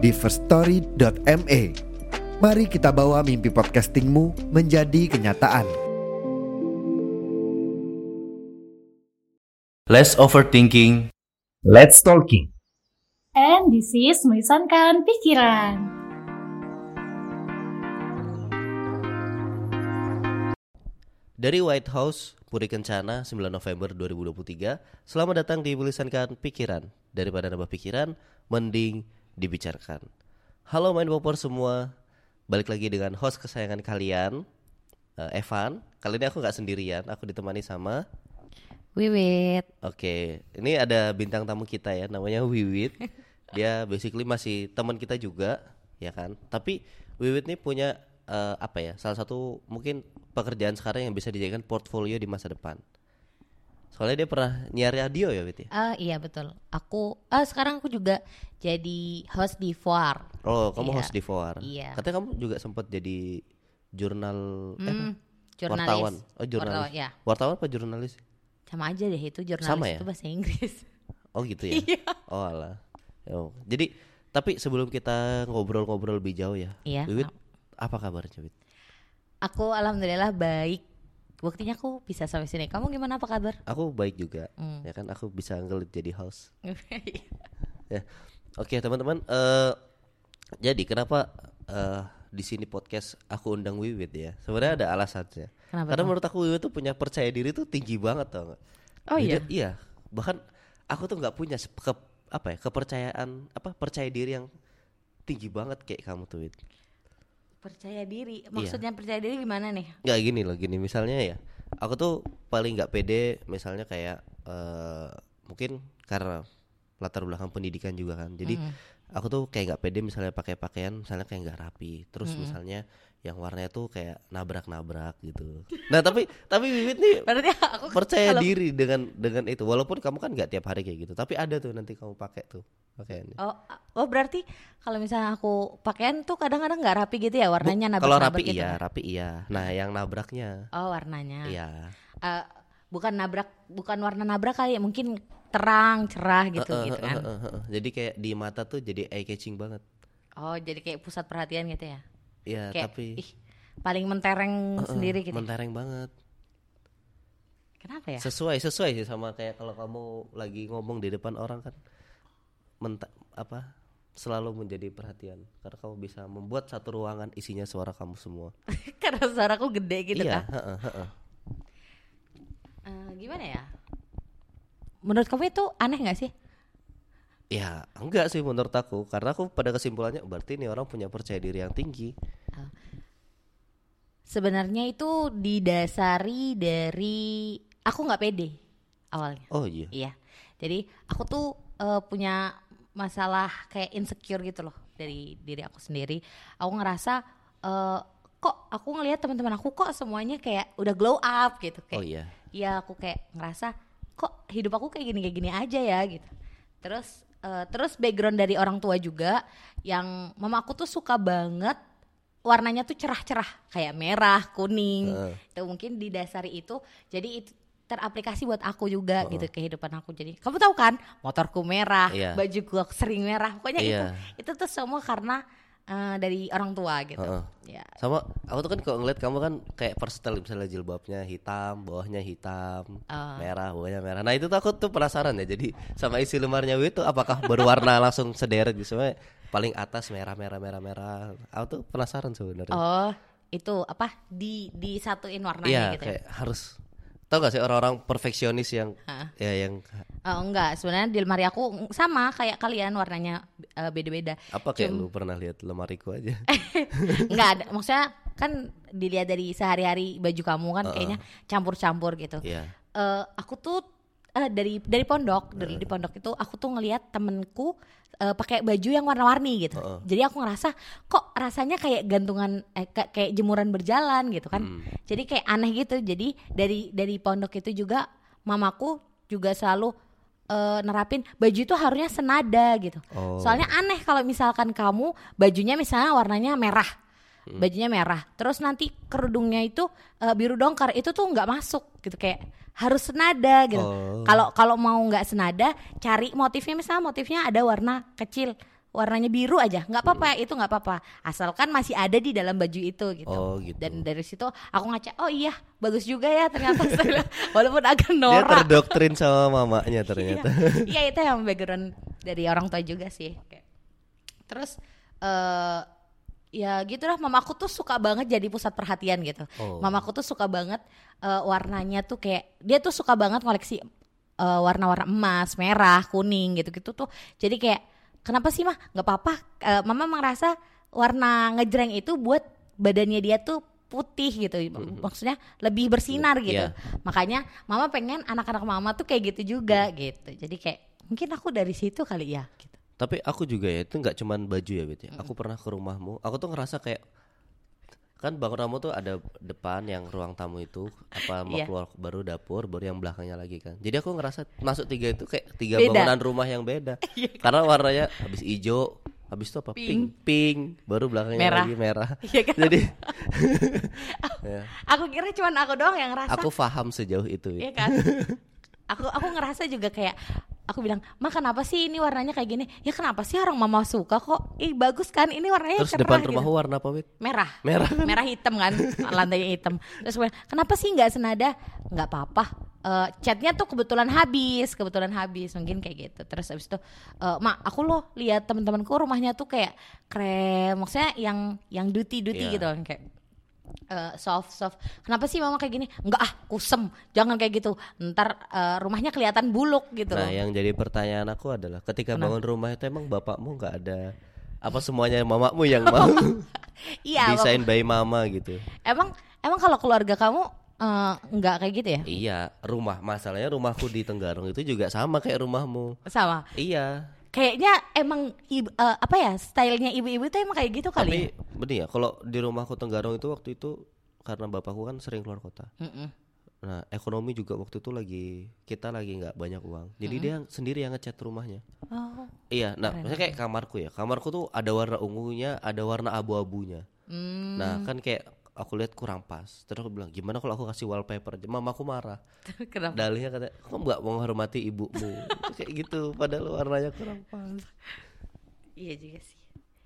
di firststory.me. Mari kita bawa mimpi podcastingmu menjadi kenyataan. Less overthinking. Let's talking. And this is melisankan pikiran. Dari White House, Puri Kencana, 9 November 2023. Selamat datang di Melisankan Pikiran. Daripada nambah pikiran, mending dibicarakan. Halo main popor semua. Balik lagi dengan host kesayangan kalian, eh, Evan. Kali ini aku nggak sendirian, aku ditemani sama Wiwit. Oke, ini ada bintang tamu kita ya, namanya Wiwit. Dia basically masih teman kita juga, ya kan? Tapi Wiwit ini punya eh, apa ya? Salah satu mungkin pekerjaan sekarang yang bisa dijadikan portfolio di masa depan. Soalnya dia pernah nyiar radio ya, ya? Ah iya betul. Aku ah sekarang aku juga jadi host di Foar. Oh, kamu Iya. host di Foar. Iya. Katanya kamu juga sempat jadi jurnal eh, Hmm, jurnalis. wartawan. Oh, jurnalis. Wartawan, ya. Wartawan apa jurnalis? Sama aja deh itu jurnalis Sama ya? itu bahasa Inggris. Oh gitu ya. Oh alah. Oh, jadi tapi sebelum kita ngobrol-ngobrol lebih jauh ya. Iya. Wiwit, apa kabarnya, Wit? Aku alhamdulillah baik. Buktinya aku bisa sampai sini. Kamu gimana apa kabar? Aku baik juga. Hmm. Ya kan aku bisa ngelit jadi host. Ya. Oke, teman-teman, eh jadi kenapa eh di sini podcast aku undang Wiwit ya? Sebenarnya ada alasannya. Kenapa Karena menurut aku Wiwit tuh punya percaya diri tuh tinggi banget tau gak? Oh iya? Iya. Bahkan aku tuh nggak punya ke, apa ya kepercayaan apa percaya diri yang tinggi banget kayak kamu tuh Wit. Percaya diri. Iya. Maksudnya percaya diri gimana nih? nggak gini loh gini misalnya ya aku tuh paling nggak pede misalnya kayak eh mungkin karena latar belakang pendidikan juga kan jadi aku tuh kayak nggak pede misalnya pakai pakaian misalnya kayak nggak rapi. Terus misalnya yang warnanya tuh kayak nabrak-nabrak gitu. Nah tapi tapi Wiwit nih Berarti aku percaya kalau- diri dengan dengan itu. Walaupun kamu kan nggak tiap hari kayak gitu tapi ada tuh nanti kamu pakai tuh pakaiannya. Oh, oh berarti kalau misalnya aku pakaian tuh kadang-kadang nggak rapi gitu ya warnanya nabrak kalau rapi gitu. iya rapi iya. Nah yang nabraknya. Oh warnanya. iya. Eh, bukan nabrak, bukan warna nabrak kali ya, mungkin terang, cerah gitu Eh, gitu eh, kan. eh, eh, eh. jadi kayak di mata tuh jadi eye catching banget Oh jadi kayak pusat perhatian gitu ya. Iya Kayak tapi ih, paling mentereng eh, eh, sendiri gitu. mentereng banget Kenapa ya? sesuai sesuai sih sama kayak kalau kamu lagi ngomong di depan orang kan menta apa selalu menjadi perhatian karena kamu bisa membuat satu ruangan isinya suara kamu semua Karena suaraku gede gitu iya kan. Gimana ya? Menurut kamu itu aneh nggak sih? ya enggak sih menurut aku karena aku pada kesimpulannya berarti ini orang punya percaya diri yang tinggi Sebenarnya itu didasari dari aku nggak pede awalnya. oh iya Iya. Jadi aku tuh eh, punya masalah kayak insecure gitu loh dari diri aku sendiri. Aku ngerasa eh, kok aku ngelihat teman-teman aku kok semuanya kayak udah glow up gitu kayak. oh iya Iya aku kayak ngerasa kok hidup aku kayak gini kayak gini aja ya gitu. Terus eh, terus background dari orang tua juga yang mama aku tuh suka banget warnanya tuh cerah-cerah kayak merah, kuning. Itu mungkin didasari itu jadi itu teraplikasi buat aku juga gitu kehidupan aku. Jadi kamu tahu kan motorku merah, Iya. bajuku sering merah. Pokoknya itu Iya. itu tuh semua karena eh, dari orang tua gitu. Heeh. Ya. sama aku tuh kan kalau ngeliat kamu kan kayak perstel misalnya jilbabnya hitam bawahnya hitam Oh. merah bawahnya merah nah itu tuh aku tuh penasaran ya jadi sama isi lemarinya Wi itu apakah berwarna langsung sederet gitu Soalnya paling atas merah merah merah merah aku tuh penasaran sebenarnya Oh, itu apa di disatuin warnanya iya gitu. ya? kayak harus tau gak sih orang-orang perfeksionis yang Hah? ya yang Oh, enggak, sebenarnya di lemari aku sama kayak kalian warnanya eh, beda-beda. apa kayak lu pernah lihat lemariku aja Enggak ada, maksudnya kan dilihat dari sehari-hari baju kamu kan kayaknya campur-campur gitu. Iya Eh, aku tuh eh, dari dari pondok dari di pondok itu aku tuh ngelihat temenku eh, pakai baju yang warna-warni gitu Heeh. jadi aku ngerasa kok rasanya kayak gantungan eh, ka- kayak jemuran berjalan gitu kan Hmm. jadi kayak aneh gitu jadi dari dari pondok itu juga mamaku juga selalu eh, nerapin baju itu harusnya senada gitu Oh. soalnya aneh kalau misalkan kamu bajunya misalnya warnanya merah Hmm. bajunya merah terus nanti kerudungnya itu eh, biru dongkar itu tuh nggak masuk gitu kayak harus senada gitu Oh. kalau kalau mau nggak senada cari motifnya misalnya motifnya ada warna kecil warnanya biru aja nggak apa-apa itu nggak apa-apa asalkan masih ada di dalam baju itu gitu Oh, gitu. dan dari situ aku ngaca oh iya bagus juga ya ternyata walaupun agak Dia norak terdoktrin sama mamanya ternyata. Iya itu yang background dari orang tua juga sih. Terus eh ya gitulah mamaku tuh suka banget jadi pusat perhatian gitu. Oh. Mamaku tuh suka banget eh, warnanya tuh kayak dia tuh suka banget koleksi eh, warna-warna emas, merah, kuning gitu-gitu tuh. Jadi kayak kenapa sih mah nggak apa-apa? Eh, mama merasa warna ngejreng itu buat badannya dia tuh putih gitu. Maksudnya lebih bersinar gitu. Iya. Makanya mama pengen anak-anak mama tuh kayak gitu juga gitu. Jadi kayak mungkin aku dari situ kali ya gitu. Tapi aku juga ya itu nggak cuman baju ya Bet ya. Aku pernah ke rumahmu. Aku tuh ngerasa kayak kan bangun tamu tuh ada depan yang ruang tamu itu apa mau Iya. keluar baru dapur baru yang belakangnya lagi kan. Jadi aku ngerasa masuk tiga itu kayak tiga Beda. bangunan rumah yang beda. Karena warnanya habis hijau, habis itu apa? Pink. Pink, pink, baru belakangnya Merah. lagi merah. Iya kan? Jadi ya, Aku kira cuman aku doang yang ngerasa aku paham sejauh itu Iya ya. kan? aku aku ngerasa juga kayak aku bilang, "Ma, kenapa sih ini warnanya kayak gini?" Ya kenapa sih orang mama suka kok? Ih, bagus kan ini warnanya Terus cerah depan gitu. rumahmu warna apa, Wit? merah Merah. merah hitam kan lantainya hitam terus gue kenapa sih nggak senada nggak apa-apa Eh, catnya tuh kebetulan habis kebetulan habis mungkin kayak gitu terus habis itu eh, mak aku loh lihat teman-temanku rumahnya tuh kayak krem maksudnya yang yang duty duty Iya. gitu kan kayak eh, soft soft. Kenapa sih mama kayak gini? Nggak ah kusem. Jangan kayak gitu. Ntar eh, rumahnya kelihatan buluk gitu Nah, loh. yang jadi pertanyaan aku adalah ketika Kenapa? bangun rumah itu emang bapakmu nggak ada apa semuanya mamamu yang mau iya desain by mama gitu. emang emang kalau keluarga kamu eh, nggak kayak gitu ya? Iya, rumah. Masalahnya rumahku di Tenggarong itu juga sama kayak rumahmu. sama? Iya. Kayaknya emang ibu, eh, apa ya stylenya ibu-ibu itu emang kayak gitu kali. Tapi benih ya, kalau di rumahku Tenggarong itu waktu itu karena bapakku kan sering keluar kota. ya? Mm-mm. Nah, ekonomi juga waktu itu lagi kita lagi nggak banyak uang. Jadi dia sendiri yang ngecat rumahnya. Oh. Iya, nah, maksudnya kayak kamarku ya. Kamarku tuh ada warna ungunya, ada warna abu-abunya. Hmm. Nah, kan kayak aku lihat kurang pas. Terus aku bilang, gimana kalau aku kasih wallpaper aja? Mamaku marah. Kenapa? Dalihnya kata, kamu nggak menghormati ibumu. kayak gitu, padahal warnanya kurang pas. Iya juga sih.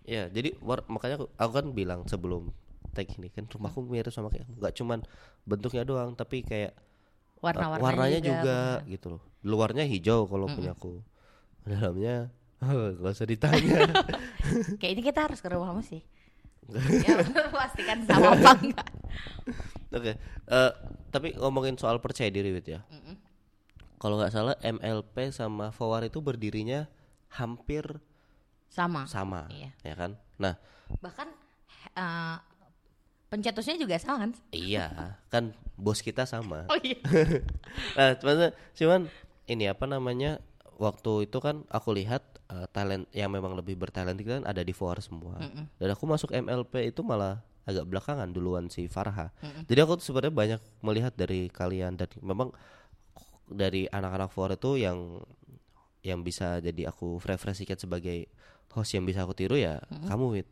Ya, jadi war- makanya aku, aku kan bilang sebelum tag ini kan rumahku mirip sama kayak nggak cuman bentuknya doang, tapi kayak uh, Warna-warnanya warnanya juga, juga, gitu loh. Luarnya hijau kalau punyaku. Dalamnya gak usah ditanya. Kayak ini kita harus ke rumahmu sih. Ya pastikan sama apa enggak. Oke, eh, tapi ngomongin soal percaya diri Wit ya. Kalau nggak salah MLP sama Fawar itu berdirinya hampir Sama. sama, Iya. ya kan? Nah, Bahkan eh, pencetusnya juga sama kan? iya, kan bos kita sama. Oh iya. Nah, cuman, cuman ini apa namanya? Waktu itu kan aku lihat eh, talent yang memang lebih bertalent itu kan ada di Fawar semua. Dan aku masuk MLP itu malah agak belakangan duluan si Farha. Jadi aku tuh sebenarnya banyak melihat dari kalian dan memang dari anak-anak Fawar itu yang yang bisa jadi aku referensikan sebagai host yang bisa aku tiru ya kamu Wit.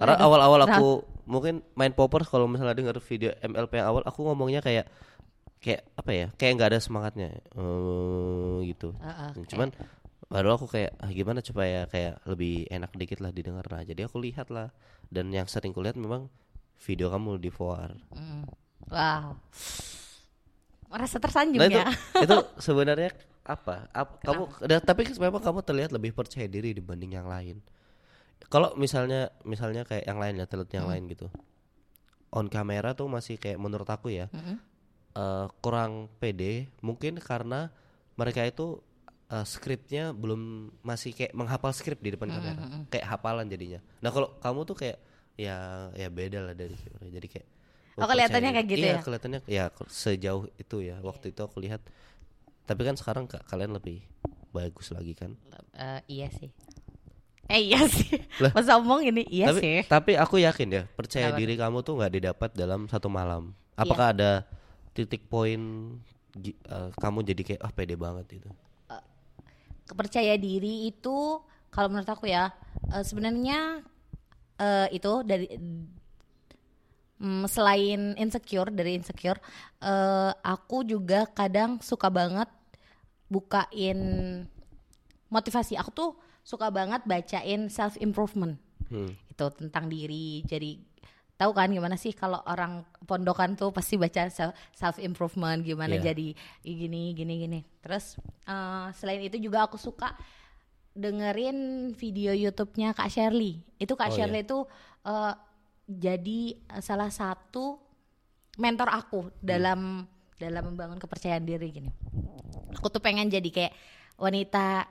Karena awal-awal aku mungkin main poppers kalau misalnya denger video MLP yang awal aku ngomongnya kayak kayak apa ya kayak nggak ada semangatnya eh gitu. Heeh, cuman baru aku kayak ah, gimana supaya kayak lebih enak dikit lah didengar. Nah jadi aku lihat lah. Dan yang sering kulihat memang video kamu di Foar Mm. Wow. Merasa tersanjung nah itu ya. itu sebenarnya apa? Ap- kamu da- tapi memang kamu terlihat lebih percaya diri dibanding yang lain. Kalau misalnya misalnya kayak yang lain ya terlihat yang lain gitu. On kamera tuh masih kayak menurut aku ya eh, kurang pede mungkin karena mereka itu eh, skripnya belum masih kayak menghafal skrip di depan kamera kayak hafalan jadinya nah kalau kamu tuh kayak ya ya beda lah dari jadi kayak Oh, kelihatannya kayak gitu iya, ya? kelihatannya ya sejauh itu ya waktu itu aku lihat Tapi kan sekarang ka- kalian lebih bagus lagi kan. Eh, iya sih. Eh iya sih. Lah. Masa omong ini iya tapi sih. tapi aku yakin ya percaya Apa diri kamu tuh nggak didapat dalam satu malam. Apakah ada titik poin eh, kamu jadi kayak ah pede banget gitu? Kepercaya diri itu kalau menurut aku ya eh, sebenarnya eh, itu dari mm, selain insecure dari insecure eh, aku juga kadang suka banget bukain motivasi. Aku tuh suka banget bacain self improvement. Hmm. itu tentang diri jadi tahu kan gimana sih kalau orang pondokan tuh pasti baca self improvement gimana Iya. jadi gini gini gini. Terus eh, selain itu juga aku suka dengerin video YouTube-nya Kak Shirley. Itu Kak Oh, Shirley itu eh, jadi salah satu mentor aku dalam dalam membangun kepercayaan diri gini. Aku tuh pengen jadi kayak wanita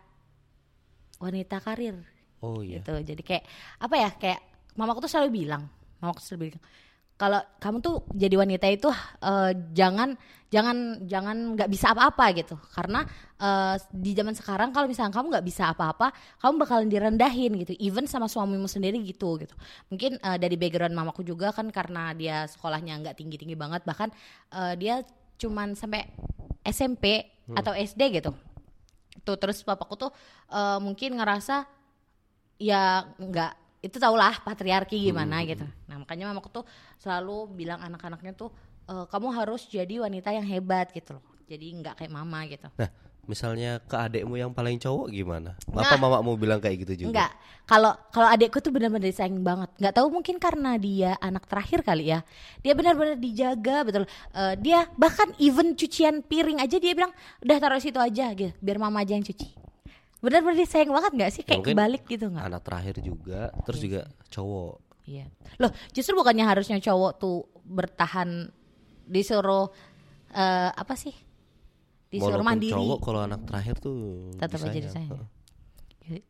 wanita karir. Oh iya. gitu. Jadi kayak apa ya kayak mamaku tuh selalu bilang mamaku selalu bilang kalau kamu tuh jadi wanita itu eh, jangan jangan jangan nggak bisa apa-apa gitu. Karena eh, di zaman sekarang kalau misalnya kamu nggak bisa apa-apa kamu bakalan direndahin gitu. Even sama suamimu sendiri gitu gitu. Mungkin eh, dari background mamaku juga kan karena dia sekolahnya nggak tinggi tinggi banget. Bahkan eh, dia cuman sampai SMP atau SD gitu. Tuh terus papaku tuh eh, mungkin ngerasa ya nggak itu tau lah patriarki gimana gitu nah makanya mamaku tuh selalu bilang anak-anaknya tuh "Eh, kamu harus jadi wanita yang hebat gitu loh jadi nggak kayak mama gitu Nah, misalnya ke adekmu yang paling cowok gimana? Nah. Apa mamamu bilang kayak gitu juga? Enggak, kalau kalau adekku tuh benar-benar disayang banget. Nggak tahu mungkin karena dia anak terakhir kali ya. Dia benar-benar dijaga betul. Eh, dia bahkan even cucian piring aja dia bilang udah taruh situ aja gitu, biar mama aja yang cuci. Benar-benar disayang banget nggak sih? Ya, Kayak mungkin kebalik gitu nggak? Anak terakhir juga, terus juga cowok. Iya. Loh, justru bukannya harusnya cowok tuh bertahan disuruh eh, apa sih? Disuruh Walaupun mandiri. cowok kalau anak terakhir tuh tetap aja disayang.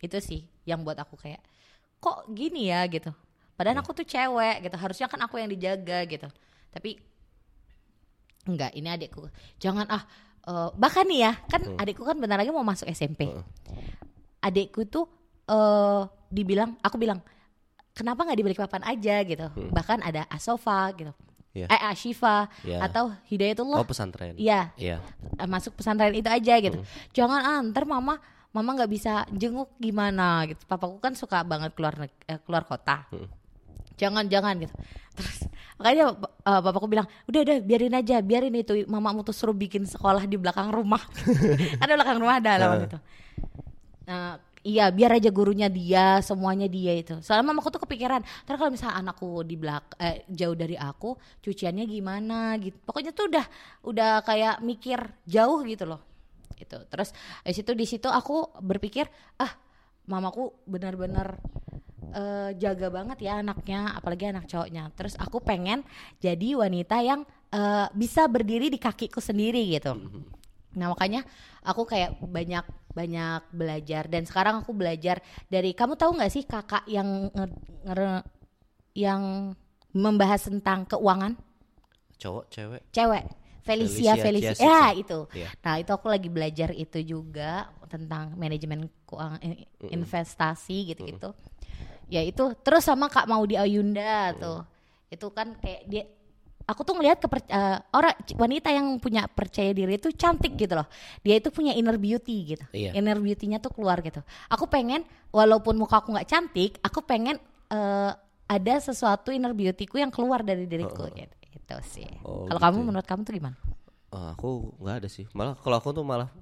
Itu sih yang buat aku kayak kok gini ya gitu. Padahal aku tuh cewek gitu. Harusnya kan aku yang dijaga gitu. Tapi enggak, ini adikku. Jangan ah eh, bahkan nih ya, kan adikku kan bentar lagi mau masuk SMP. Adikku tuh eh dibilang aku bilang kenapa nggak dibeli papan aja gitu. Bahkan ada Asofa gitu. Iya. Eh Ashifa Iya. atau Hidayatullah Oh pesantren. Iya, Iya. eh, masuk pesantren itu aja gitu. Jangan ah, ntar mama mama nggak bisa jenguk gimana gitu. Papaku kan suka banget keluar eh, keluar kota. Jangan jangan gitu. Terus makanya eh, papaku bilang, "Udah udah biarin aja, biarin itu mamamu tuh suruh bikin sekolah di belakang rumah." ada belakang rumah ada lawan itu. Nah, iya biar aja gurunya dia, semuanya dia itu. Soalnya mamaku tuh kepikiran, ntar kalau misalnya anakku di belak eh, jauh dari aku, cuciannya gimana gitu. Pokoknya tuh udah udah kayak mikir jauh gitu loh. Itu. Terus di situ di situ aku berpikir, ah, mamaku benar-benar eh, jaga banget ya anaknya, apalagi anak cowoknya. Terus aku pengen jadi wanita yang eh, bisa berdiri di kakiku sendiri gitu. Nah makanya aku kayak banyak banyak belajar dan sekarang aku belajar dari kamu tahu nggak sih kakak yang nge- nge- yang membahas tentang keuangan Cowok, cewek. cewek Felicia Felicia Felicia, ya itu. Iya. nah itu aku lagi belajar itu juga tentang manajemen keuangan eh, investasi gitu gitu ya itu terus sama Kak Maudi Ayunda tuh itu kan kayak dia aku tuh ngelihat keper- eh, orang wanita yang punya percaya diri itu cantik gitu loh dia itu punya inner beauty gitu Iya. inner beauty-nya tuh keluar gitu aku pengen walaupun muka aku nggak cantik aku pengen eh, ada sesuatu inner beautyku yang keluar dari diriku gitu itu sih Oh, kalau gitu kamu ya. menurut kamu tuh gimana Oh, aku nggak ada sih. Malah kalau aku tuh malah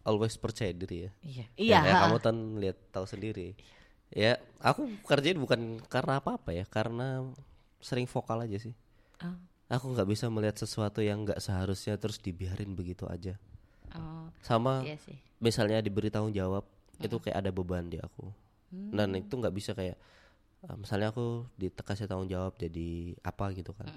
always percaya diri ya. iya Ya, iya kamu kan lihat tahu sendiri. Ya, aku kerjain bukan karena apa-apa ya, karena sering vokal aja sih. Oh. Aku nggak bisa melihat sesuatu yang nggak seharusnya terus dibiarin begitu aja. Oh, Sama iya sih misalnya diberi tanggung jawab itu kayak ada beban di aku. Hmm. Dan itu nggak bisa kayak eh, misalnya aku dikasih tanggung jawab jadi apa gitu kan.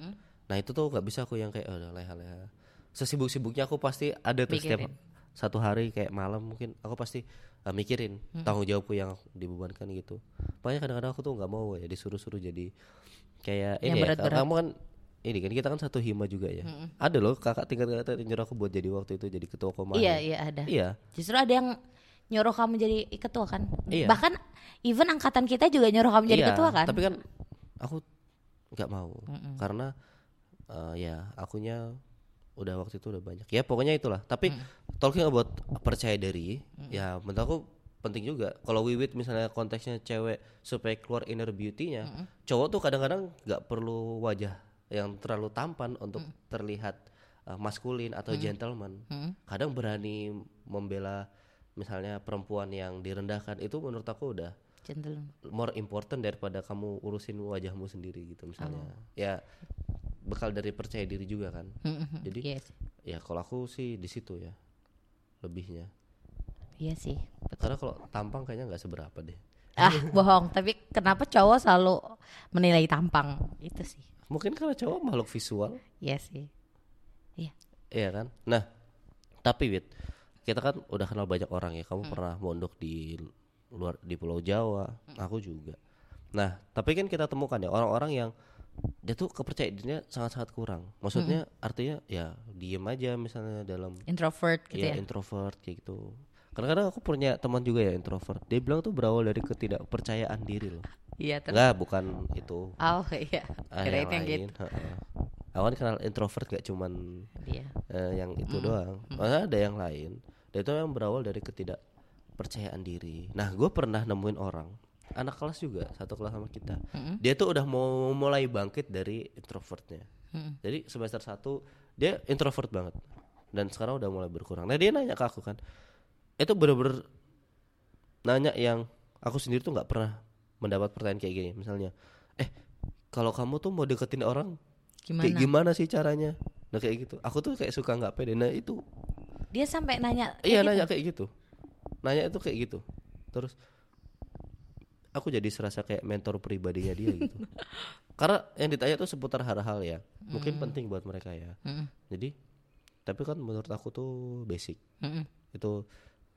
Nah itu tuh nggak bisa aku yang kayak oh, udah leha-leha. Sesibuk-sibuknya aku pasti ada tuh setiap. Satu hari kayak malam mungkin aku pasti eh, mikirin tanggung jawabku yang dibebankan gitu. Makanya kadang-kadang aku tuh nggak mau ya disuruh-suruh jadi kayak Yang ini ya, berat-berat. kamu kan ini kan kita kan satu hima juga ya. Ada loh kakak tingkat kakak nyuruh aku buat jadi waktu itu jadi ketua komando. Iya, iya ada. Iya. Justru ada yang nyuruh kamu jadi ketua kan? Iya. Bahkan even angkatan kita juga nyuruh kamu jadi Iya, ketua kan? Tapi kan aku nggak mau karena eh, ya akunya udah waktu itu udah banyak. Ya pokoknya itulah. Tapi talking about percaya diri, ya menurut aku penting juga. Kalau wiwit misalnya konteksnya cewek supaya keluar inner beauty-nya, cowok tuh kadang-kadang nggak perlu wajah yang terlalu tampan untuk terlihat eh, maskulin atau gentleman. Kadang berani membela misalnya perempuan yang direndahkan itu menurut aku udah Gentleman. more important daripada kamu urusin wajahmu sendiri gitu misalnya Oh. ya bekal dari percaya diri juga kan jadi Iya sih. ya kalau aku sih di situ ya lebihnya Iya sih. karena kalau tampang kayaknya nggak seberapa deh Ah, bohong. Tapi kenapa cowok selalu menilai tampang? Itu sih. mungkin karena cowok makhluk visual Iya sih. Iya. Iya kan nah tapi wit kita kan udah kenal banyak orang ya Hmm. kamu pernah mondok di luar di Pulau Jawa aku juga nah tapi kan kita temukan ya orang-orang yang dia tuh kepercayaan dirinya sangat-sangat kurang maksudnya Hmm. artinya ya diem aja misalnya dalam Introvert gitu ya, ya. introvert kayak gitu kadang-kadang aku punya teman juga ya introvert dia bilang tuh berawal dari ketidakpercayaan diri loh Iya, terus. enggak bukan itu Oh iya. ah, Kirain yang yang lain gitu. aku kan kenal introvert gak cuman Iya. eh, yang itu doang. Maksudnya ada yang lain. Dan itu yang berawal dari ketidakpercayaan diri. Nah, gue pernah nemuin orang, anak kelas juga, satu kelas sama kita. Dia tuh udah mau mulai bangkit dari introvertnya. Jadi semester 1 dia introvert banget. Dan sekarang udah mulai berkurang. Nah, dia nanya ke aku kan. Itu bener-bener nanya yang aku sendiri tuh nggak pernah mendapat pertanyaan kayak gini. Misalnya, eh kalau kamu tuh mau deketin orang Gimana? kayak gimana sih caranya? Nah kayak gitu. Aku tuh kayak suka nggak pede. Nah itu Dia sampai nanya. iya gitu? nanya kayak gitu. Nanya itu kayak gitu. Terus aku jadi serasa kayak mentor pribadinya dia gitu. Karena yang ditanya tuh seputar hal-hal ya, mungkin penting buat mereka ya. Mm-mm. Jadi tapi kan menurut aku tuh basic. Mm-mm. Itu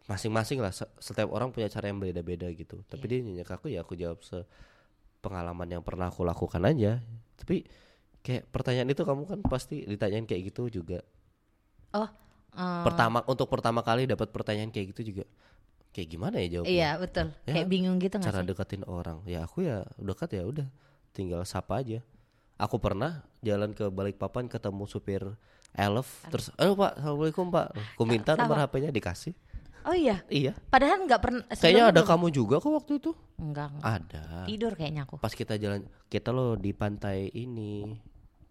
masing-masing lah se- setiap orang punya cara yang beda-beda gitu. Tapi dia nanya ke aku ya aku jawab se pengalaman yang pernah aku lakukan aja. Tapi kayak pertanyaan itu kamu kan pasti ditanyain kayak gitu juga. Oh. eh, Pertama untuk pertama kali dapat pertanyaan kayak gitu juga. Kayak gimana ya jawabnya? Iya betul. Ya, Kayak bingung gitu nggak cara sih? deketin orang ya aku ya dekat ya udah tinggal sapa aja aku pernah jalan ke Balikpapan ketemu supir elf terus aduh pak assalamualaikum pak aku minta nomor HP-nya dikasih Oh iya. iya Padahal nggak pernah. kayaknya ada belum- kamu juga kok waktu itu Enggak. enggak. ada Tidur kayaknya aku. pas kita jalan kita loh di pantai ini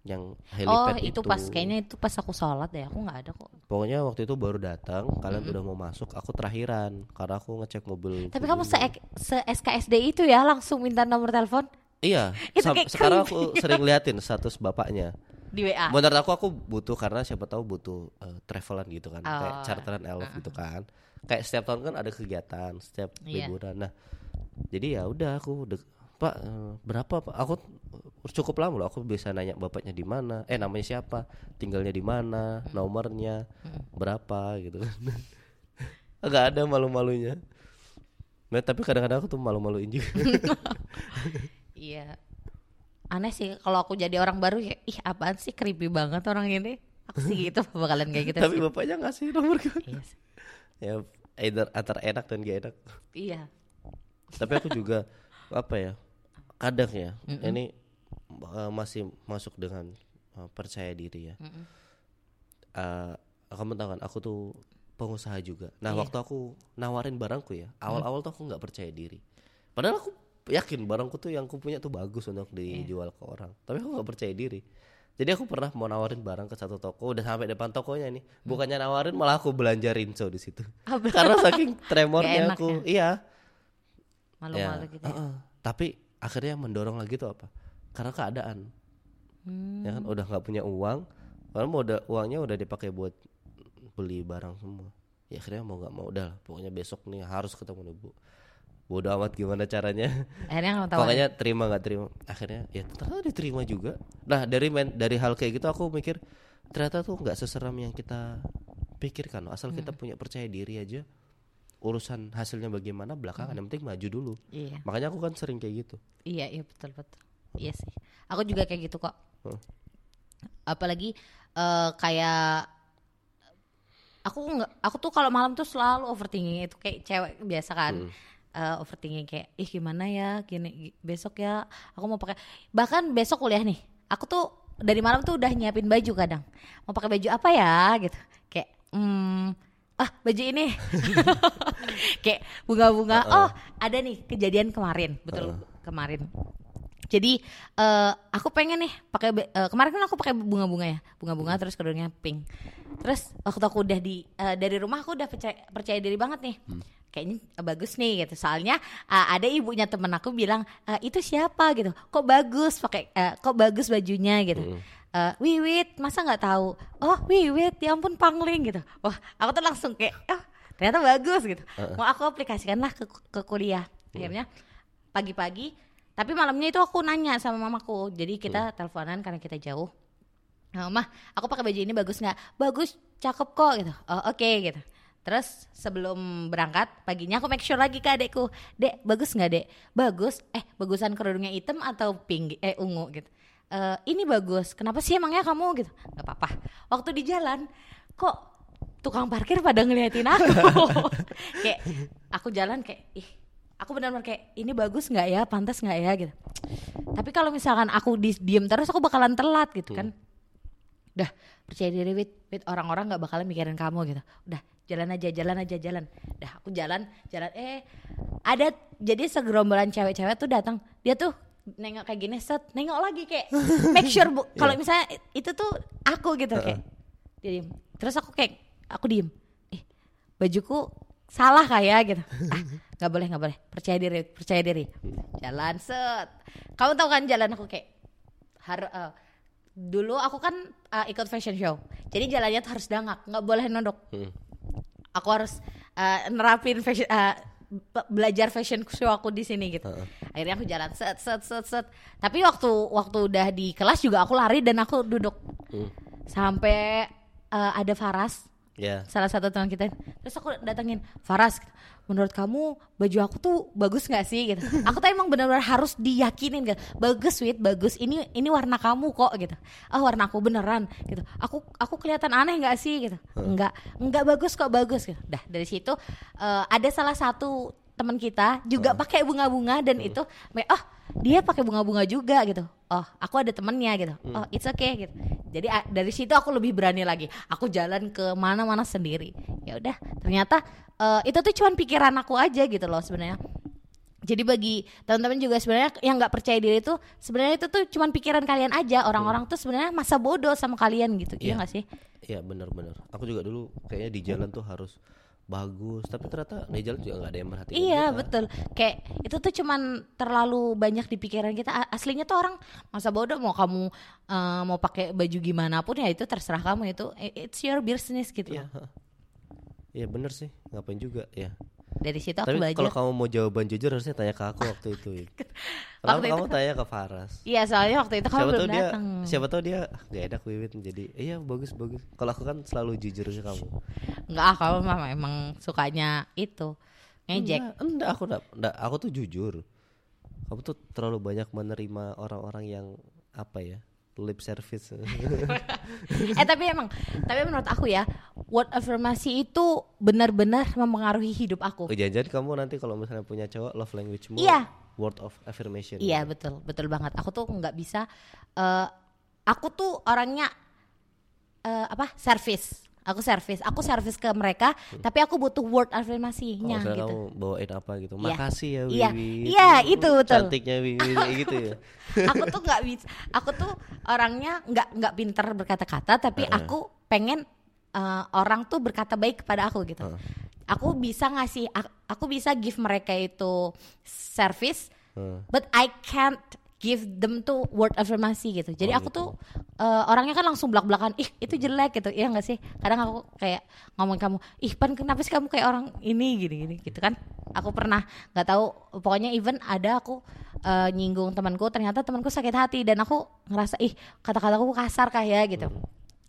yang Oh helipad itu pas kayaknya itu pas aku sholat deh. Aku nggak ada kok. pokoknya waktu itu baru datang kalian udah mau masuk aku terakhiran karena aku ngecek mobil Tapi kamu se, se SKSD itu ya langsung minta nomor telepon iya Itu kayak sekarang aku sering liatin status bapaknya di WA. Menurut aku aku butuh karena siapa tahu butuh eh, travelan gitu kan, kayak Oh. charteran elf gitu kan. Kayak setiap tahun kan ada kegiatan, setiap Iya. liburan. Nah, jadi ya udah aku Pak berapa Pak? Aku cukup lama loh. Aku bisa nanya bapaknya di mana, eh namanya siapa, tinggalnya di mana, nomornya berapa gitu kan. Agak ada malu-malunya. Nah, tapi kadang-kadang aku tuh malu-maluin juga. Iya. Aneh sih kalau aku jadi orang baru ya, ih apaan sih creepy banget orang ini. Aku sih gitu bakalan kayak gitu tapi sih. bapaknya ngasih nomor kan. Ya either antara enak dan gak enak. Iya. tapi aku juga apa ya kadang ya ini uh, masih masuk dengan uh, percaya diri ya. Uh, kamu tahu kan aku tuh pengusaha juga. Nah Iya. waktu aku nawarin barangku ya awal-awal tuh aku nggak percaya diri. Padahal aku yakin barangku tuh yang aku punya tuh bagus untuk dijual ke orang. Tapi aku nggak percaya diri. Jadi aku pernah mau nawarin barang ke satu toko udah sampai depan tokonya nih. Bukannya nawarin malah aku belanja rinso di situ. Karena saking tremornya aku iya. Malu-malu Ya, gitu. ya. heeh. Tapi akhirnya mendorong lagi tuh apa? Karena keadaan. Ya kan udah nggak punya uang, kalau mau udah uangnya udah dipakai buat beli barang semua. Ya akhirnya mau nggak mau udah, pokoknya besok nih harus ketemu nih bu. Bodoh amat gimana caranya. Akhirnya nggak tahu. Pokoknya terima nggak terima. Akhirnya ya ternyata diterima juga. Nah dari men, dari hal kayak gitu aku mikir ternyata tuh nggak seseram yang kita pikirkan. Asal kita punya percaya diri aja. Urusan hasilnya bagaimana belakangan yang penting maju dulu. Iya. Makanya aku kan sering kayak gitu. Iya, iya betul betul. Iya sih. Aku juga kayak gitu kok. Huh. apalagi eh, kayak aku nggak aku tuh kalau malam tuh selalu overthinking itu kayak cewek biasa kan Eh, overthinking kayak ih gimana ya gini gi- besok ya aku mau pakai bahkan besok kuliah nih aku tuh dari malam tuh udah nyiapin baju kadang mau pakai baju apa ya gitu kayak hmm ah baju ini. Kayak bunga-bunga. Oh ada nih kejadian kemarin. Betul kemarin. Jadi eh aku pengen nih pakai eh, kemarin kan aku pakai bunga-bunga ya. Bunga-bunga terus kerudungnya pink. Terus waktu aku udah di eh, dari rumah aku udah percaya, percaya diri banget nih. Kayaknya eh, bagus nih gitu. Soalnya eh, ada ibunya temen aku bilang "Eh, itu siapa? gitu. Kok bagus? pakai eh, kok bagus bajunya? gitu Eh, Wiwit masa nggak tahu? Oh Wiwit ya ampun pangling gitu. Wah aku tuh langsung kayak oh ternyata bagus gitu. Mau aku aplikasikanlah ke, ke kuliah. Akhirnya pagi-pagi tapi malamnya itu aku nanya sama mamaku. Jadi kita teleponan karena kita jauh. Nah, mah aku pakai baju ini bagus nggak? Bagus cakep kok gitu. Oh oke gitu. Terus sebelum berangkat paginya aku make sure lagi ke adekku. Dek bagus nggak dek? Bagus. Eh bagusan kerudungnya hitam atau pink eh ungu gitu "Eh, ini bagus kenapa sih emangnya kamu? Gitu. Nggak apa-apa. Waktu di jalan kok tukang parkir pada ngeliatin aku? Kayak aku jalan kayak ih aku benar-benar kayak ini bagus nggak ya? Pantas nggak ya? Gitu. Tapi kalau misalkan aku di diem terus aku bakalan telat gitu kan. Udah percaya diri wit. Wit orang-orang nggak bakalan mikirin kamu gitu. Udah jalan aja jalan aja jalan. Udah aku jalan jalan. Eh ada jadi segerombolan cewek-cewek tuh datang. Dia tuh nengok kayak gini set nengok lagi kayak make sure bu kalau misalnya itu tuh aku gitu kayak dia diem. Terus aku kayak aku diem. Eh bajuku salah kayak gitu. Ah nggak boleh nggak boleh. Percaya diri percaya diri. Jalan set. Kamu tahu kan jalan aku kayak harus dulu aku kan uh, ikut fashion show. Jadi jalannya tuh harus dangak nggak boleh nunduk. Aku harus uh, nerapin fashion uh, belajar fashion show aku di sini gitu. Akhirnya aku jalan set set set set. Tapi waktu waktu udah di kelas juga aku lari dan aku duduk. Sampai uh, ada Faras Ya. salah satu teman kita. Terus aku datengin Faras menurut kamu baju aku tuh bagus nggak sih gitu? Aku tuh emang benar-benar harus diyakinin gitu. Bagus sweet bagus. Ini ini warna kamu kok gitu. Ah warna aku beneran gitu. Aku aku kelihatan aneh nggak sih gitu? Nggak nggak bagus kok bagus gitu. Dah dari situ eh, ada salah satu teman kita juga pakai bunga-bunga dan itu oh dia pakai bunga-bunga juga gitu. Oh aku ada temennya gitu. Oh it's okay gitu. Jadi dari situ aku lebih berani lagi. Aku jalan ke mana-mana sendiri. Ya udah ternyata eh, itu tuh cuman pikiran aku aja gitu loh sebenarnya. Jadi bagi teman-teman juga sebenarnya yang nggak percaya diri itu sebenarnya itu tuh cuman pikiran kalian aja. Orang-orang tuh sebenarnya masa bodoh sama kalian gitu iya Iya. nggak sih? Iya benar-benar. Aku juga dulu kayaknya di jalan tuh harus bagus, tapi ternyata jalan juga nggak ada yang merhatiin. Iya kita. betul. Kayak itu tuh cuman terlalu banyak di pikiran kita. Aslinya tuh orang masa bodoh mau kamu eh, mau pakai baju gimana pun ya itu terserah kamu itu. It's your business gitu. Iya. ha. Iya bener sih, ngapain juga ya. Dari situ aku Tapi belajar. kalau kamu mau jawaban jujur harusnya tanya ke aku waktu itu. ya. Kenapa Waktu itu kamu tanya ke Faras? Iya soalnya waktu itu kamu siapa belum dia, datang. siapa tahu dia gak enak Wiwit jadi iya bagus bagus. Kalau aku kan selalu jujur ke kamu. Enggak, ah, kamu mah emang sukanya itu ngejek. Enggak, enggak aku enggak, enggak, aku tuh jujur. Kamu tuh terlalu banyak menerima orang-orang yang apa ya? Lip service. eh tapi emang, tapi menurut aku ya, word affirmasi itu benar-benar mempengaruhi hidup aku. Oh, jangan-jangan kamu nanti kalau misalnya punya cowok love language mu Iya. word of affirmation. Iya betul, betul banget. Aku tuh nggak bisa. eh aku tuh orangnya eh apa? Service. Aku service. Aku service ke mereka. Tapi aku butuh word Oh, affirmasinya misalnya gitu. kamu bawain apa gitu. Iya. Makasih ya Wiwi. Iya. Iya, itu betul. Cantiknya Wiwi gitu ya. aku tuh nggak bisa. Aku tuh orangnya nggak nggak pinter berkata-kata. Tapi aku pengen eh, orang tuh berkata baik kepada aku gitu. Aku bisa ngasih. ak- Aku bisa give mereka itu service. Heeh. but I can't give them to word affirmasi gitu. Jadi Oh, aku tuh eh, orangnya kan langsung belak-belakan, ih itu jelek gitu, iya nggak sih? Kadang aku kayak ngomong kamu, ih pan kenapa sih kamu kayak orang ini gini-gini gitu kan? Aku pernah nggak tahu, pokoknya even ada aku eh, nyinggung temanku, ternyata temanku sakit hati dan aku ngerasa ih kata-kataku kasar kayak gitu.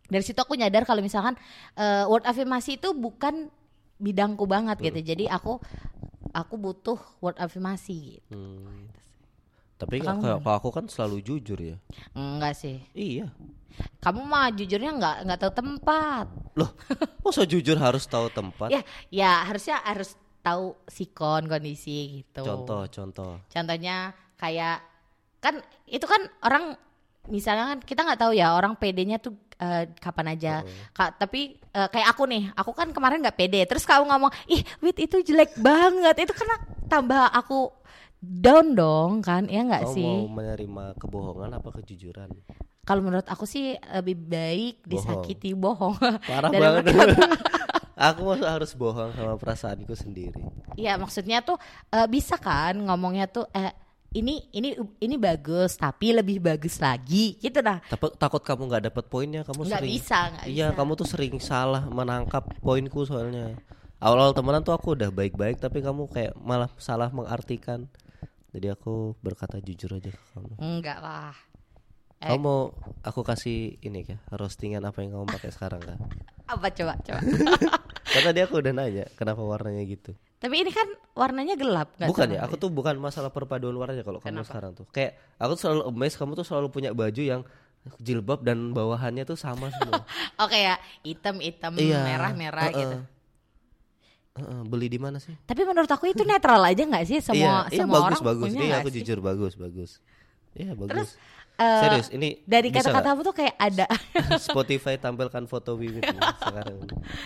Dari situ aku nyadar kalau misalkan eh, word affirmasi itu bukan bidangku banget gitu. Jadi aku aku butuh word affirmasi gitu. Hmm. Tapi kalau kalau aku kan selalu jujur ya. Enggak sih. Iya. Kamu mah jujurnya nggak nggak tahu tempat. Loh, masa jujur harus tahu tempat? Ya, ya harusnya harus tahu sikon kondisi gitu. Contoh, contoh. Contohnya kayak kan itu kan orang misalnya kan kita nggak tahu ya orang PD-nya tuh eh, kapan aja. Kak, tapi eh, kayak aku nih, aku kan kemarin nggak PD. Terus kamu ngomong, "Ih, Wit itu jelek banget." Itu karena tambah aku down dong kan, ya nggak sih? mau menerima kebohongan apa kejujuran? Kalau menurut aku sih lebih baik disakiti bohong. Parah banget. aku harus bohong sama perasaanku sendiri. Iya maksudnya tuh eh, bisa kan ngomongnya tuh eh ini ini ini bagus tapi lebih bagus lagi gitu nah Tapi takut kamu nggak dapet poinnya, kamu nggak sering. bisa nggak Iya, bisa. kamu tuh sering salah menangkap poinku soalnya. Awal-awal temenan tuh aku udah baik-baik tapi kamu kayak malah salah mengartikan. Jadi aku berkata jujur aja ke kamu. enggak lah Eh. Kamu mau aku kasih ini ya, roastingan apa yang kamu pakai sekarang kan? apa coba coba Kan tadi aku udah nanya kenapa warnanya gitu. tapi ini kan warnanya gelap nggak bukan ya, aku tuh bukan masalah perpaduan warnanya kalau kamu sekarang tuh. Kayak aku tuh selalu amazed kamu tuh selalu punya baju yang jilbab dan bawahannya tuh sama semua. oke ya hitam hitam Iya. merah merah Heeh. gitu Heeh, beli di mana sih? tapi menurut aku itu netral aja nggak sih semua iya, iya semua bagus orang bagus. punya Iya, aku sih? jujur bagus bagus. Iya bagus. Terus, eh, Serius, ini dari kata-katamu tuh kayak ada? Spotify tampilkan foto Wiwit nih sekarang.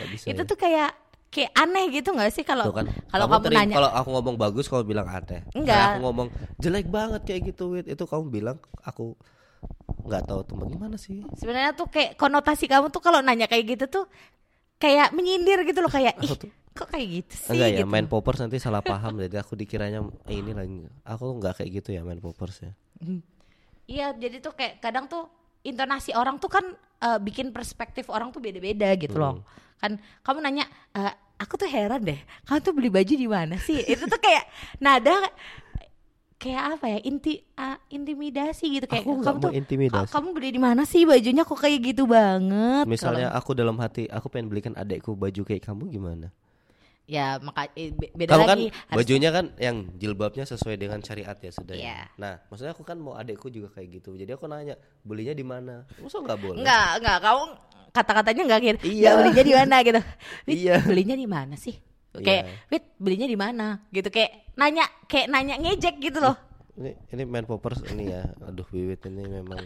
Bisa. itu ya? tuh kayak kayak aneh gitu nggak sih kalau Tuh kan, kalau kamu kamu, nanya kalau aku ngomong bagus kamu bilang aneh. Enggak. Kalau aku ngomong jelek banget kayak gitu Wit, itu kamu bilang aku nggak tahu temen gimana sih? sebenarnya tuh kayak konotasi kamu tuh kalau nanya kayak gitu tuh kayak menyindir gitu loh kayak ih tuh- kok kayak gitu sih Enggak ya, gitu. main poppers nanti salah paham jadi aku dikiranya eh, ini lagi. Aku nggak kayak gitu ya main poppers ya. Iya, jadi tuh kayak kadang tuh intonasi orang tuh kan eh, bikin perspektif orang tuh beda-beda gitu loh. Kan kamu nanya, "Eh, aku tuh heran deh, kamu tuh beli baju di mana sih? Itu tuh kayak nada kayak apa ya? Inti ah, intimidasi gitu kayak Aku kamu tuh intimidasi. "Ka- kamu beli di mana sih bajunya kok kayak gitu banget? Misalnya Kalau- aku dalam hati aku pengen belikan adekku baju kayak kamu gimana? Ya maka eh, be- beda Kamu kan lagi. harus- bajunya kan yang jilbabnya sesuai dengan syariat ya sudah ya. Iya. Nah, maksudnya aku kan mau adekku juga kayak gitu. Jadi aku nanya, belinya di mana? Masa nggak boleh? Enggak, enggak, kamu kata-katanya enggak gitu. Iya. Ya belinya di mana gitu. Iya. belinya di mana sih? Kayak, Iya. Wit, belinya di mana? Gitu kayak nanya, kayak nanya ngejek gitu loh. Ini ini main poppers ini ya. Aduh, Wiwit ini memang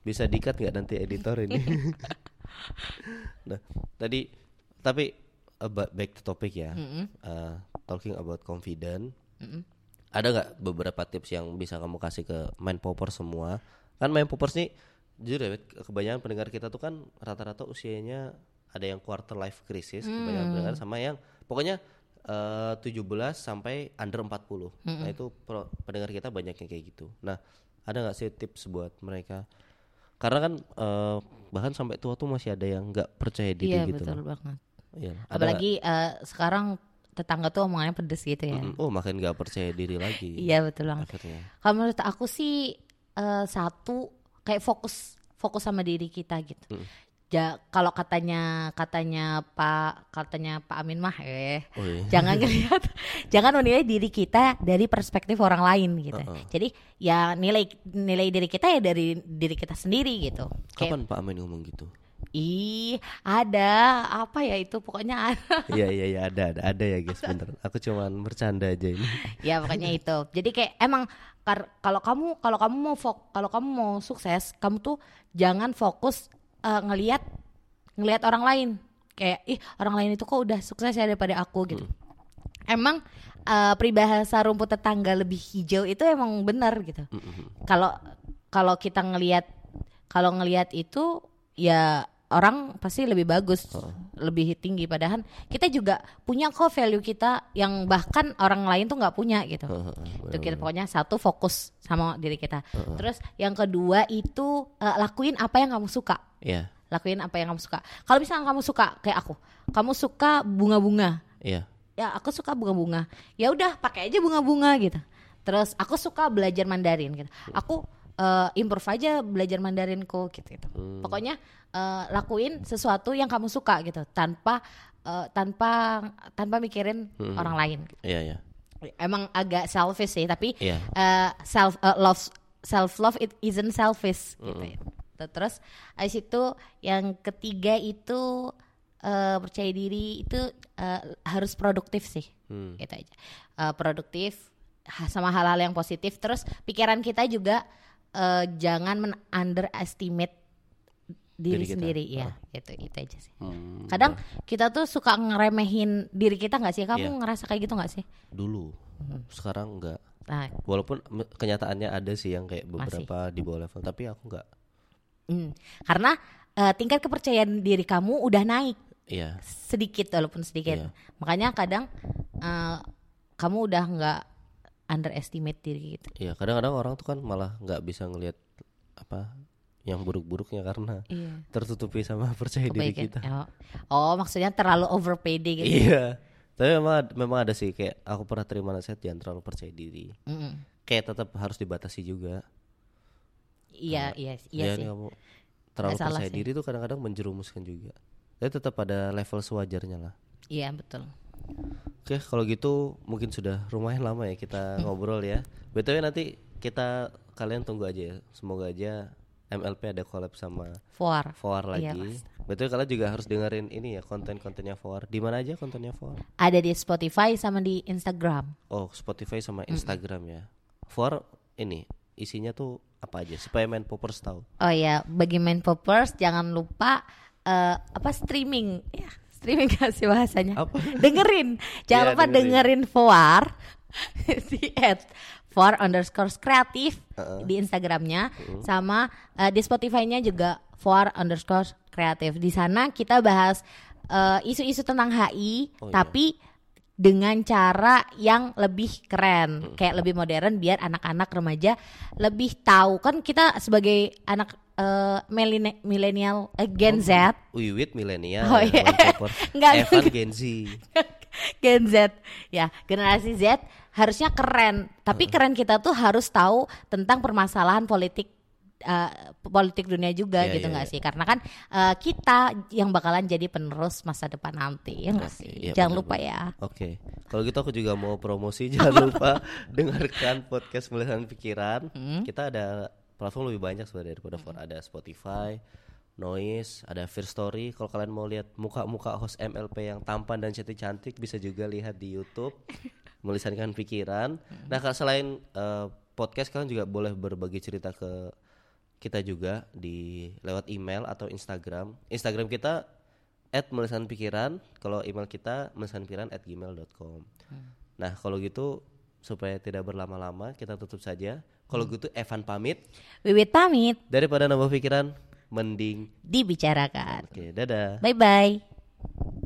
bisa dikat nggak nanti editor ini? nah, tadi tapi about back to topic ya. Uh, talking about confident. Ada nggak beberapa tips yang bisa kamu kasih ke main poppers semua? Kan main poppers nih jujur ya, kebanyakan pendengar kita tuh kan rata-rata usianya ada yang quarter life crisis, kebanyakan pendengar sama yang pokoknya eh, 17 sampai under 40. Nah, itu pro- pendengar kita banyak yang kayak gitu. Nah, ada nggak sih tips buat mereka? Karena kan eh, bahkan sampai tua tuh masih ada yang nggak percaya diri Iya gitu. betul loh. banget. Iya, ada nggak? Apalagi eh, sekarang tetangga tuh omongannya pedes gitu ya. Mm, Oh, makin nggak percaya diri lagi. Iya betul banget. Akhirnya. Kalau menurut aku sih eh, satu kayak fokus fokus sama diri kita gitu. Ja, kalau katanya katanya Pak katanya Pak Amin mah eh Oh, iya. jangan ngelihat jangan menilai diri kita dari perspektif orang lain gitu. Jadi ya nilai nilai diri kita ya dari diri kita sendiri gitu. Kayak, Kapan Pak Amin ngomong gitu? Ih ada apa ya itu pokoknya ada. Iya iya iya ada ada ada ya guys bener. Aku cuman bercanda aja ini. ya pokoknya itu. Jadi kayak emang kalau kamu kalau kamu mau fok kalau kamu mau sukses, kamu tuh jangan fokus eh, ngelihat ngelihat orang lain. Kayak ih orang lain itu kok udah sukses ya daripada aku gitu. Emang eh, peribahasa rumput tetangga lebih hijau itu emang benar gitu. Kalau kalau kita ngelihat kalau ngelihat itu ya orang pasti lebih bagus, lebih tinggi padahal kita juga punya kok value kita yang bahkan orang lain tuh nggak punya gitu. itu kita pokoknya satu fokus sama diri kita. Terus yang kedua itu eh, lakuin apa yang kamu suka. Iya Lakuin apa yang kamu suka. Kalau misalnya kamu suka kayak aku, kamu suka bunga-bunga. iya. Ya aku suka bunga-bunga. Ya udah pakai aja bunga-bunga gitu. Terus aku suka belajar Mandarin gitu. Aku eh, improve aja belajar Mandarinku gitu gitu. Pokoknya eh, lakuin sesuatu yang kamu suka gitu tanpa eh, tanpa tanpa mikirin orang lain. Iya iya. emang agak selfish sih tapi Iya. eh, self eh, love self love it isn't selfish gitu ya. terus habis itu yang ketiga itu eh, percaya diri itu eh, harus produktif sih Hmm. gitu aja Eh, produktif sama hal-hal yang positif terus pikiran kita juga eh, jangan men underestimate Diri diri, kita. sendiri. Ya itu itu aja sih. Hmm, kadang kita tuh suka ngeremehin diri kita nggak sih? Kamu Iya. ngerasa kayak gitu nggak sih? Dulu. Sekarang enggak nah walaupun kenyataannya ada sih yang kayak beberapa di bawah level tapi aku enggak Hmm, karena eh, tingkat kepercayaan diri kamu udah naik. Iya. Sedikit walaupun sedikit. Iya. Makanya kadang eh, kamu udah nggak underestimate diri gitu. iya kadang-kadang orang tuh kan malah nggak bisa ngelihat apa yang buruk-buruknya karena Iya. tertutupi sama percaya diri kita Oh, oh, maksudnya terlalu over pede gitu. iya tapi memang memang ada sih kayak aku pernah terima nasihat jangan terlalu percaya diri Mm-mm. kayak tetap harus dibatasi juga Iya, iya, iya Ya, sih. kamu terlalu salah percaya sih. diri tuh kadang-kadang menjerumuskan juga tapi tetap ada level sewajarnya lah Iya, betul. Oke, kalau gitu mungkin sudah lumayan lama ya kita ngobrol ya. BTW nanti kita kalian tunggu aja ya. Semoga aja MLP ada collab sama For. Foar Iya, lagi. BTW kalian juga harus dengerin ini ya konten-kontennya Foar. Di mana aja kontennya Foar? Ada di Spotify sama di Instagram. Oh, Spotify sama Instagram ya. Foar ini isinya tuh apa aja supaya main poppers tahu. Oh ya, bagi main poppers jangan lupa eh, apa streaming ya. Streaming gak sih bahasanya? Apa? Dengerin. Jangan Iya, lupa dengerin. dengerin Foar di at Foar underscore kreatif Uh-uh. di Instagramnya sama eh, di Spotify-nya juga Foar underscore kreatif. Di sana kita bahas eh, isu-isu tentang HI, Oh, iya. tapi dengan cara yang lebih keren, Hmm. kayak lebih modern biar anak-anak remaja lebih tahu kan kita sebagai anak eh, milene- milenial eh, Gen Z, Wiwit milenial, Oh, iya. main poppers. Nggak, Evan. Gen Z. Gen Z, ya generasi Z harusnya keren, tapi keren kita tuh harus tahu tentang permasalahan politik. eh, politik dunia juga Iya, gitu iya, nggak iya. sih karena kan eh, kita yang bakalan jadi penerus masa depan nanti ya nggak sih iya, jangan benar, lupa ya Oke, kalau gitu aku juga mau promosi jangan lupa dengarkan podcast Melihat Pikiran. Hmm. Kita ada platform lebih banyak sebenarnya daripada For. Ada Spotify, Noise, ada First Story. Kalau kalian mau lihat muka-muka host MLP yang tampan dan cantik-cantik bisa juga lihat di YouTube Melisankan Pikiran. Nah, kalau selain eh, podcast kalian juga boleh berbagi cerita ke kita juga di lewat email atau Instagram. Instagram kita at melisan pikiran kalau email kita melisanpikiran at gmail.com nah kalau gitu supaya tidak berlama-lama kita tutup saja kalau gitu Evan pamit. Wiwit pamit. Daripada nambah pikiran, mending dibicarakan. Oke, dadah. Bye bye.